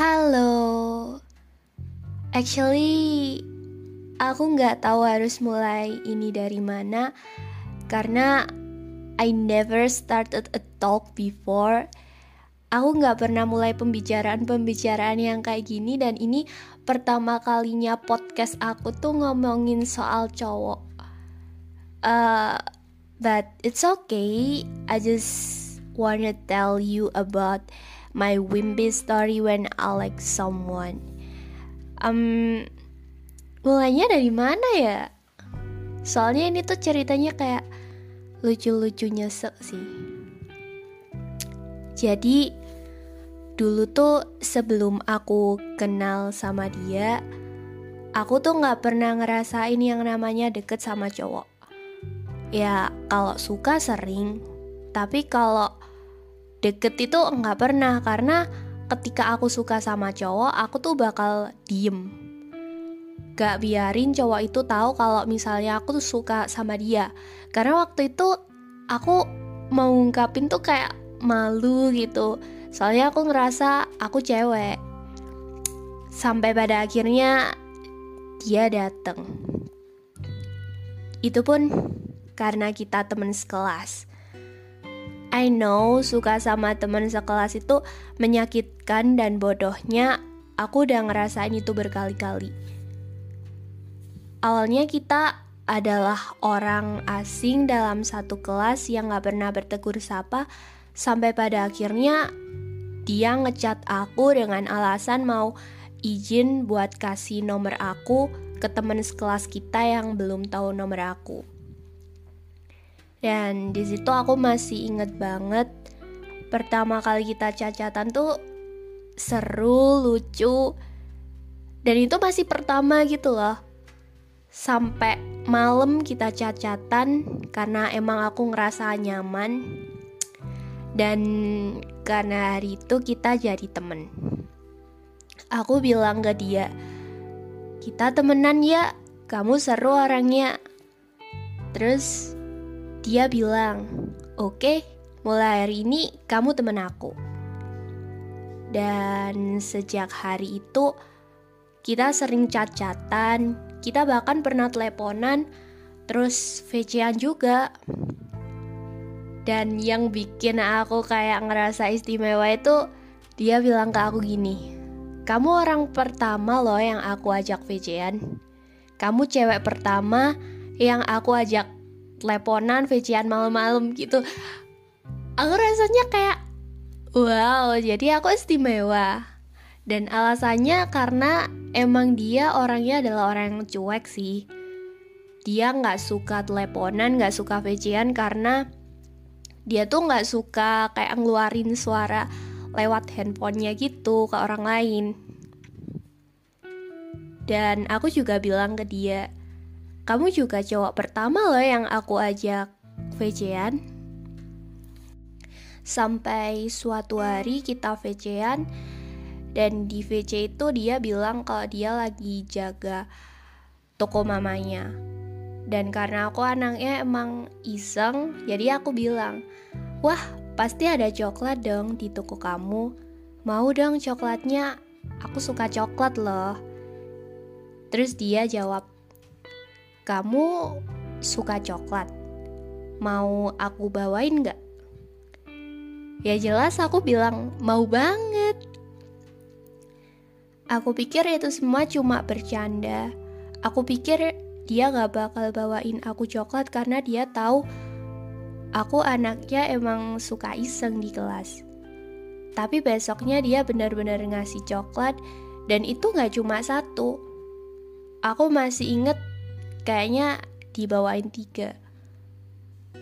Halo, actually aku nggak tahu harus mulai ini dari mana karena I never started a talk before. Aku nggak pernah mulai pembicaraan-pembicaraan yang kayak gini dan ini pertama kalinya podcast aku tuh ngomongin soal cowok. Uh, but it's okay. I just wanna tell you about my wimpy story when I like someone. Um, mulainya dari mana ya? Soalnya ini tuh ceritanya kayak lucu-lucu nyesek sih. Jadi dulu tuh sebelum aku kenal sama dia, aku tuh nggak pernah ngerasain yang namanya deket sama cowok. Ya kalau suka sering, tapi kalau deket itu nggak pernah karena ketika aku suka sama cowok aku tuh bakal diem. Gak biarin cowok itu tahu kalau misalnya aku tuh suka sama dia. Karena waktu itu aku mau ngungkapin tuh kayak malu gitu. Soalnya aku ngerasa aku cewek. Sampai pada akhirnya dia dateng. Itu pun karena kita temen sekelas I know suka sama teman sekelas itu menyakitkan dan bodohnya aku udah ngerasain itu berkali-kali. Awalnya kita adalah orang asing dalam satu kelas yang gak pernah bertegur sapa sampai pada akhirnya dia ngecat aku dengan alasan mau izin buat kasih nomor aku ke teman sekelas kita yang belum tahu nomor aku. Dan di situ aku masih inget banget pertama kali kita cacatan tuh seru, lucu. Dan itu masih pertama gitu loh. Sampai malam kita cacatan karena emang aku ngerasa nyaman. Dan karena hari itu kita jadi temen. Aku bilang ke dia, kita temenan ya, kamu seru orangnya. Terus dia bilang, "Oke, mulai hari ini kamu temen aku." Dan sejak hari itu kita sering cat-catan, kita bahkan pernah teleponan, terus VC-an juga. Dan yang bikin aku kayak ngerasa istimewa itu dia bilang ke aku gini, "Kamu orang pertama loh yang aku ajak VC-an. Kamu cewek pertama yang aku ajak teleponan vician malam-malam gitu. Aku rasanya kayak wow jadi aku istimewa. Dan alasannya karena emang dia orangnya adalah orang yang cuek sih. Dia nggak suka teleponan nggak suka vician karena dia tuh nggak suka kayak ngeluarin suara lewat handphonenya gitu ke orang lain. Dan aku juga bilang ke dia kamu juga cowok pertama loh yang aku ajak VC-an. Sampai suatu hari kita VC-an dan di VC itu dia bilang kalau dia lagi jaga toko mamanya. Dan karena aku anaknya emang iseng, jadi aku bilang, "Wah, pasti ada coklat dong di toko kamu. Mau dong coklatnya? Aku suka coklat loh." Terus dia jawab, kamu suka coklat? Mau aku bawain gak? Ya jelas aku bilang mau banget. Aku pikir itu semua cuma bercanda. Aku pikir dia gak bakal bawain aku coklat karena dia tahu aku anaknya emang suka iseng di kelas. Tapi besoknya dia benar-benar ngasih coklat dan itu gak cuma satu. Aku masih inget kayaknya dibawain tiga.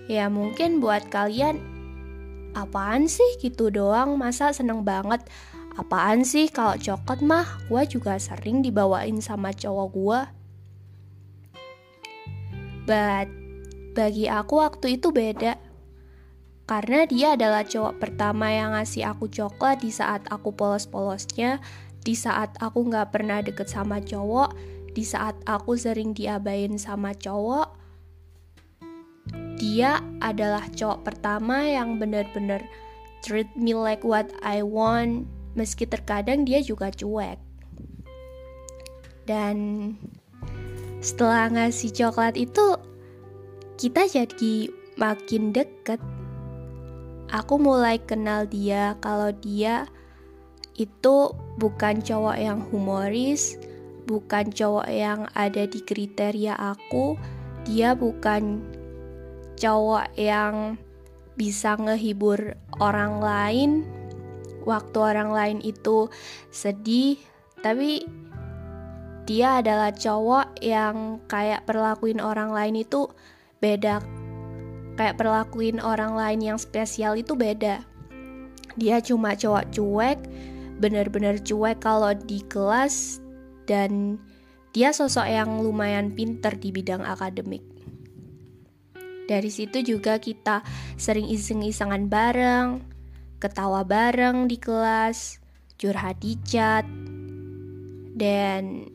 Ya mungkin buat kalian apaan sih gitu doang? Masa seneng banget? Apaan sih? Kalau coklat mah gue juga sering dibawain sama cowok gue but bagi aku waktu itu beda. Karena dia adalah cowok pertama yang ngasih aku coklat di saat aku polos-polosnya di saat aku gak pernah deket sama cowok di saat aku sering diabain sama cowok, dia adalah cowok pertama yang bener-bener treat me like what I want meski terkadang dia juga cuek. Dan setelah ngasih coklat itu, kita jadi makin deket. Aku mulai kenal dia kalau dia itu bukan cowok yang humoris, bukan cowok yang ada di kriteria aku, dia bukan cowok yang bisa ngehibur orang lain waktu orang lain itu sedih, tapi dia adalah cowok yang kayak perlakuin orang lain itu beda. Kayak perlakuin orang lain yang spesial itu beda. Dia cuma cowok cuek, bener-bener cuek kalau di kelas dan dia sosok yang lumayan pinter di bidang akademik. Dari situ juga kita sering iseng-isengan bareng, ketawa bareng di kelas, curhat di chat, dan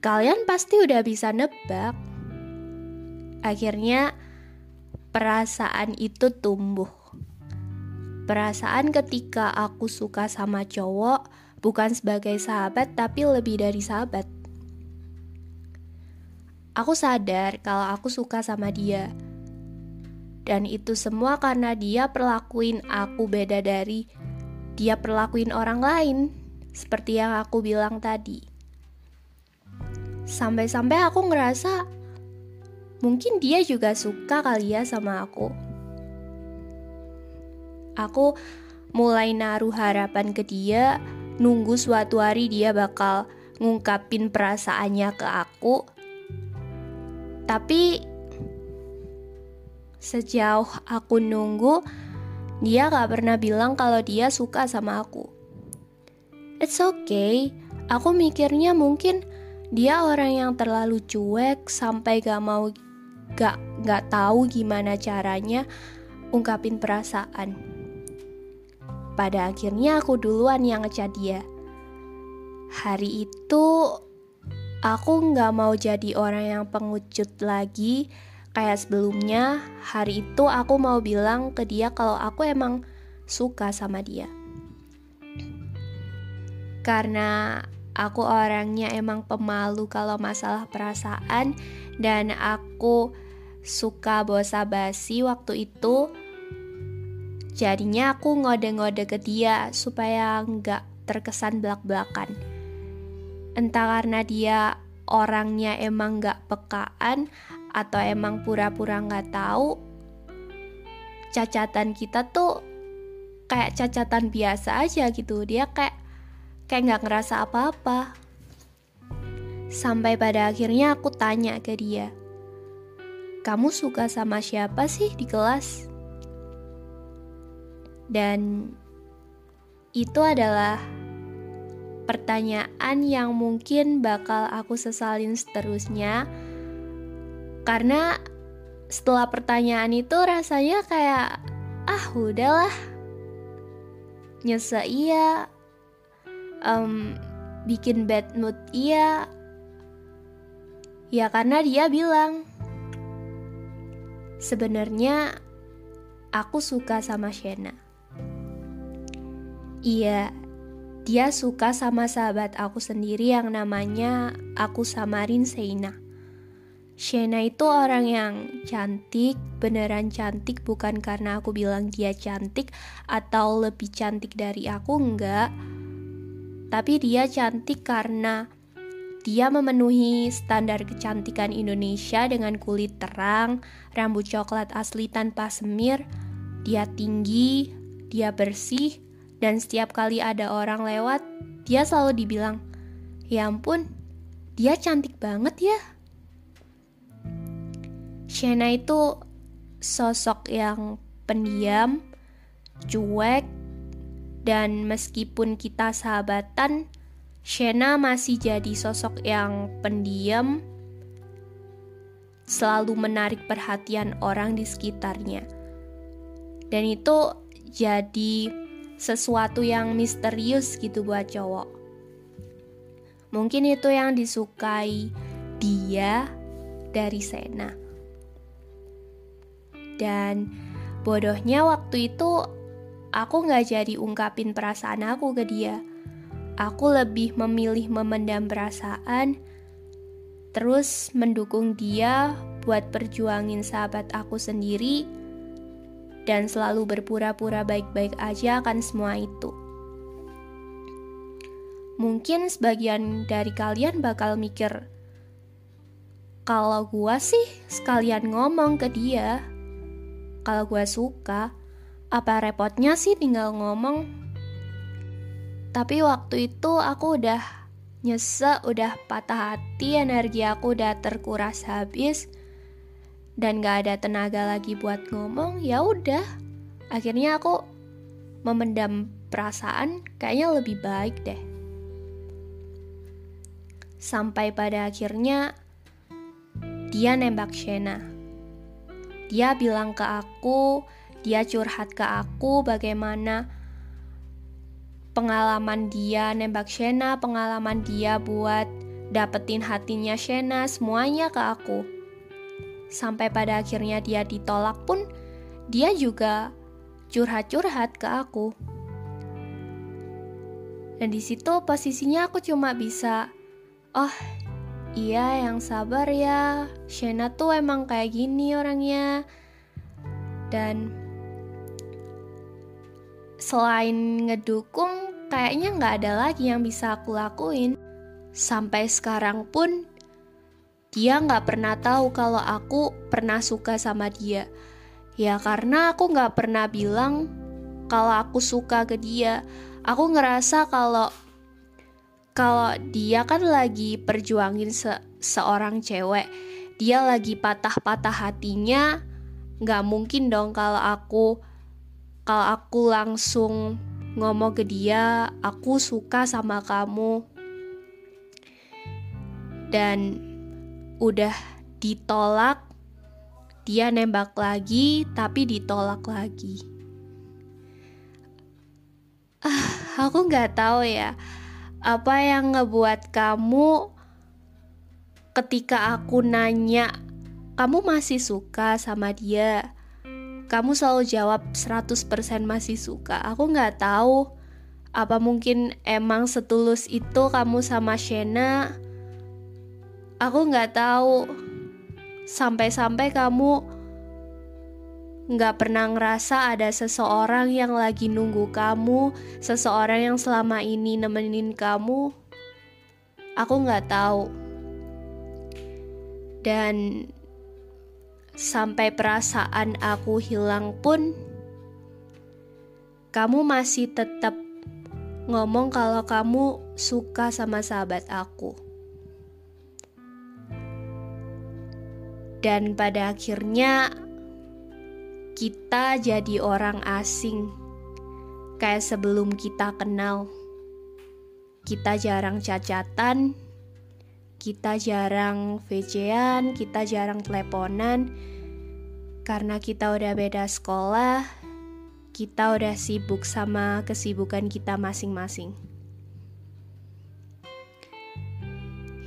kalian pasti udah bisa nebak. Akhirnya perasaan itu tumbuh. Perasaan ketika aku suka sama cowok bukan sebagai sahabat tapi lebih dari sahabat. Aku sadar kalau aku suka sama dia dan itu semua karena dia perlakuin aku beda dari dia perlakuin orang lain, seperti yang aku bilang tadi. Sampai-sampai aku ngerasa mungkin dia juga suka kali ya sama aku. Aku mulai naruh harapan ke dia, nunggu suatu hari dia bakal ngungkapin perasaannya ke aku. Tapi Sejauh aku nunggu, dia gak pernah bilang kalau dia suka sama aku. It's okay, aku mikirnya mungkin dia orang yang terlalu cuek sampai gak mau gak gak tahu gimana caranya ungkapin perasaan. Pada akhirnya aku duluan yang ngechat dia. Hari itu aku gak mau jadi orang yang pengucut lagi Kayak sebelumnya, hari itu aku mau bilang ke dia kalau aku emang suka sama dia. Karena aku orangnya emang pemalu kalau masalah perasaan dan aku suka bosa basi waktu itu. Jadinya aku ngode-ngode ke dia supaya nggak terkesan belak-belakan. Entah karena dia orangnya emang nggak pekaan atau emang pura-pura nggak tahu cacatan kita tuh kayak cacatan biasa aja gitu. Dia kayak kayak nggak ngerasa apa-apa. Sampai pada akhirnya aku tanya ke dia kamu suka sama siapa sih di kelas dan itu adalah pertanyaan yang mungkin bakal aku sesalin seterusnya. Karena setelah pertanyaan itu rasanya kayak ah udahlah. Nyesek iya. Um, bikin bad mood iya. Ya karena dia bilang sebenarnya aku suka sama Shena iya dia suka sama sahabat aku sendiri yang namanya aku samarin Seina Shena itu orang yang cantik, beneran cantik bukan karena aku bilang dia cantik atau lebih cantik dari aku enggak. Tapi dia cantik karena dia memenuhi standar kecantikan Indonesia dengan kulit terang, rambut coklat asli tanpa semir, dia tinggi, dia bersih, dan setiap kali ada orang lewat, dia selalu dibilang, "Ya ampun, dia cantik banget ya." Shena itu sosok yang pendiam, cuek, dan meskipun kita sahabatan, Shena masih jadi sosok yang pendiam, selalu menarik perhatian orang di sekitarnya. Dan itu jadi sesuatu yang misterius gitu buat cowok. Mungkin itu yang disukai dia dari Sena. Dan bodohnya waktu itu aku nggak jadi ungkapin perasaan aku ke dia. Aku lebih memilih memendam perasaan, terus mendukung dia buat perjuangin sahabat aku sendiri, dan selalu berpura-pura baik-baik aja akan semua itu. Mungkin sebagian dari kalian bakal mikir, kalau gua sih sekalian ngomong ke dia, kalau gua suka, apa repotnya sih tinggal ngomong? Tapi waktu itu aku udah nyesek, udah patah hati, energi aku udah terkuras habis dan gak ada tenaga lagi buat ngomong. Ya udah, akhirnya aku memendam perasaan kayaknya lebih baik deh. Sampai pada akhirnya dia nembak Shena. Dia bilang ke aku, dia curhat ke aku bagaimana pengalaman dia nembak Shena, pengalaman dia buat dapetin hatinya Shena, semuanya ke aku. Sampai pada akhirnya dia ditolak pun, dia juga curhat-curhat ke aku. Dan di situ posisinya aku cuma bisa, oh iya yang sabar ya, Shena tuh emang kayak gini orangnya. Dan selain ngedukung, kayaknya nggak ada lagi yang bisa aku lakuin. Sampai sekarang pun, dia nggak pernah tahu kalau aku pernah suka sama dia. Ya karena aku nggak pernah bilang kalau aku suka ke dia. Aku ngerasa kalau kalau dia kan lagi perjuangin se seorang cewek, dia lagi patah-patah hatinya, nggak mungkin dong kalau aku kalau aku langsung ngomong ke dia, aku suka sama kamu. Dan udah ditolak, dia nembak lagi, tapi ditolak lagi. Ah, aku nggak tahu ya, apa yang ngebuat kamu ketika aku nanya, kamu masih suka sama dia? kamu selalu jawab 100% masih suka. Aku nggak tahu apa mungkin emang setulus itu kamu sama Shena. Aku nggak tahu sampai-sampai kamu nggak pernah ngerasa ada seseorang yang lagi nunggu kamu, seseorang yang selama ini nemenin kamu. Aku nggak tahu. Dan sampai perasaan aku hilang pun, kamu masih tetap ngomong kalau kamu suka sama sahabat aku. Dan pada akhirnya kita jadi orang asing kayak sebelum kita kenal. Kita jarang cacatan, kita jarang VC-an, kita jarang teleponan karena kita udah beda sekolah, kita udah sibuk sama kesibukan kita masing-masing.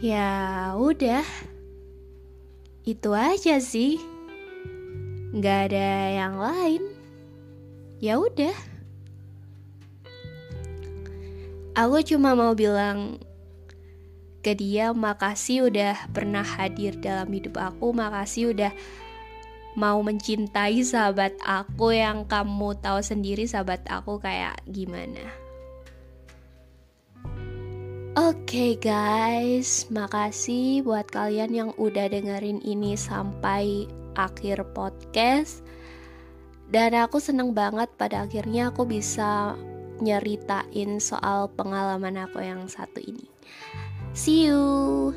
Ya udah, itu aja sih. Gak ada yang lain. Ya udah. Aku cuma mau bilang ke dia makasih udah pernah hadir dalam hidup aku makasih udah mau mencintai sahabat aku yang kamu tahu sendiri sahabat aku kayak gimana Oke okay guys, makasih buat kalian yang udah dengerin ini sampai akhir podcast. Dan aku seneng banget pada akhirnya aku bisa nyeritain soal pengalaman aku yang satu ini. See you.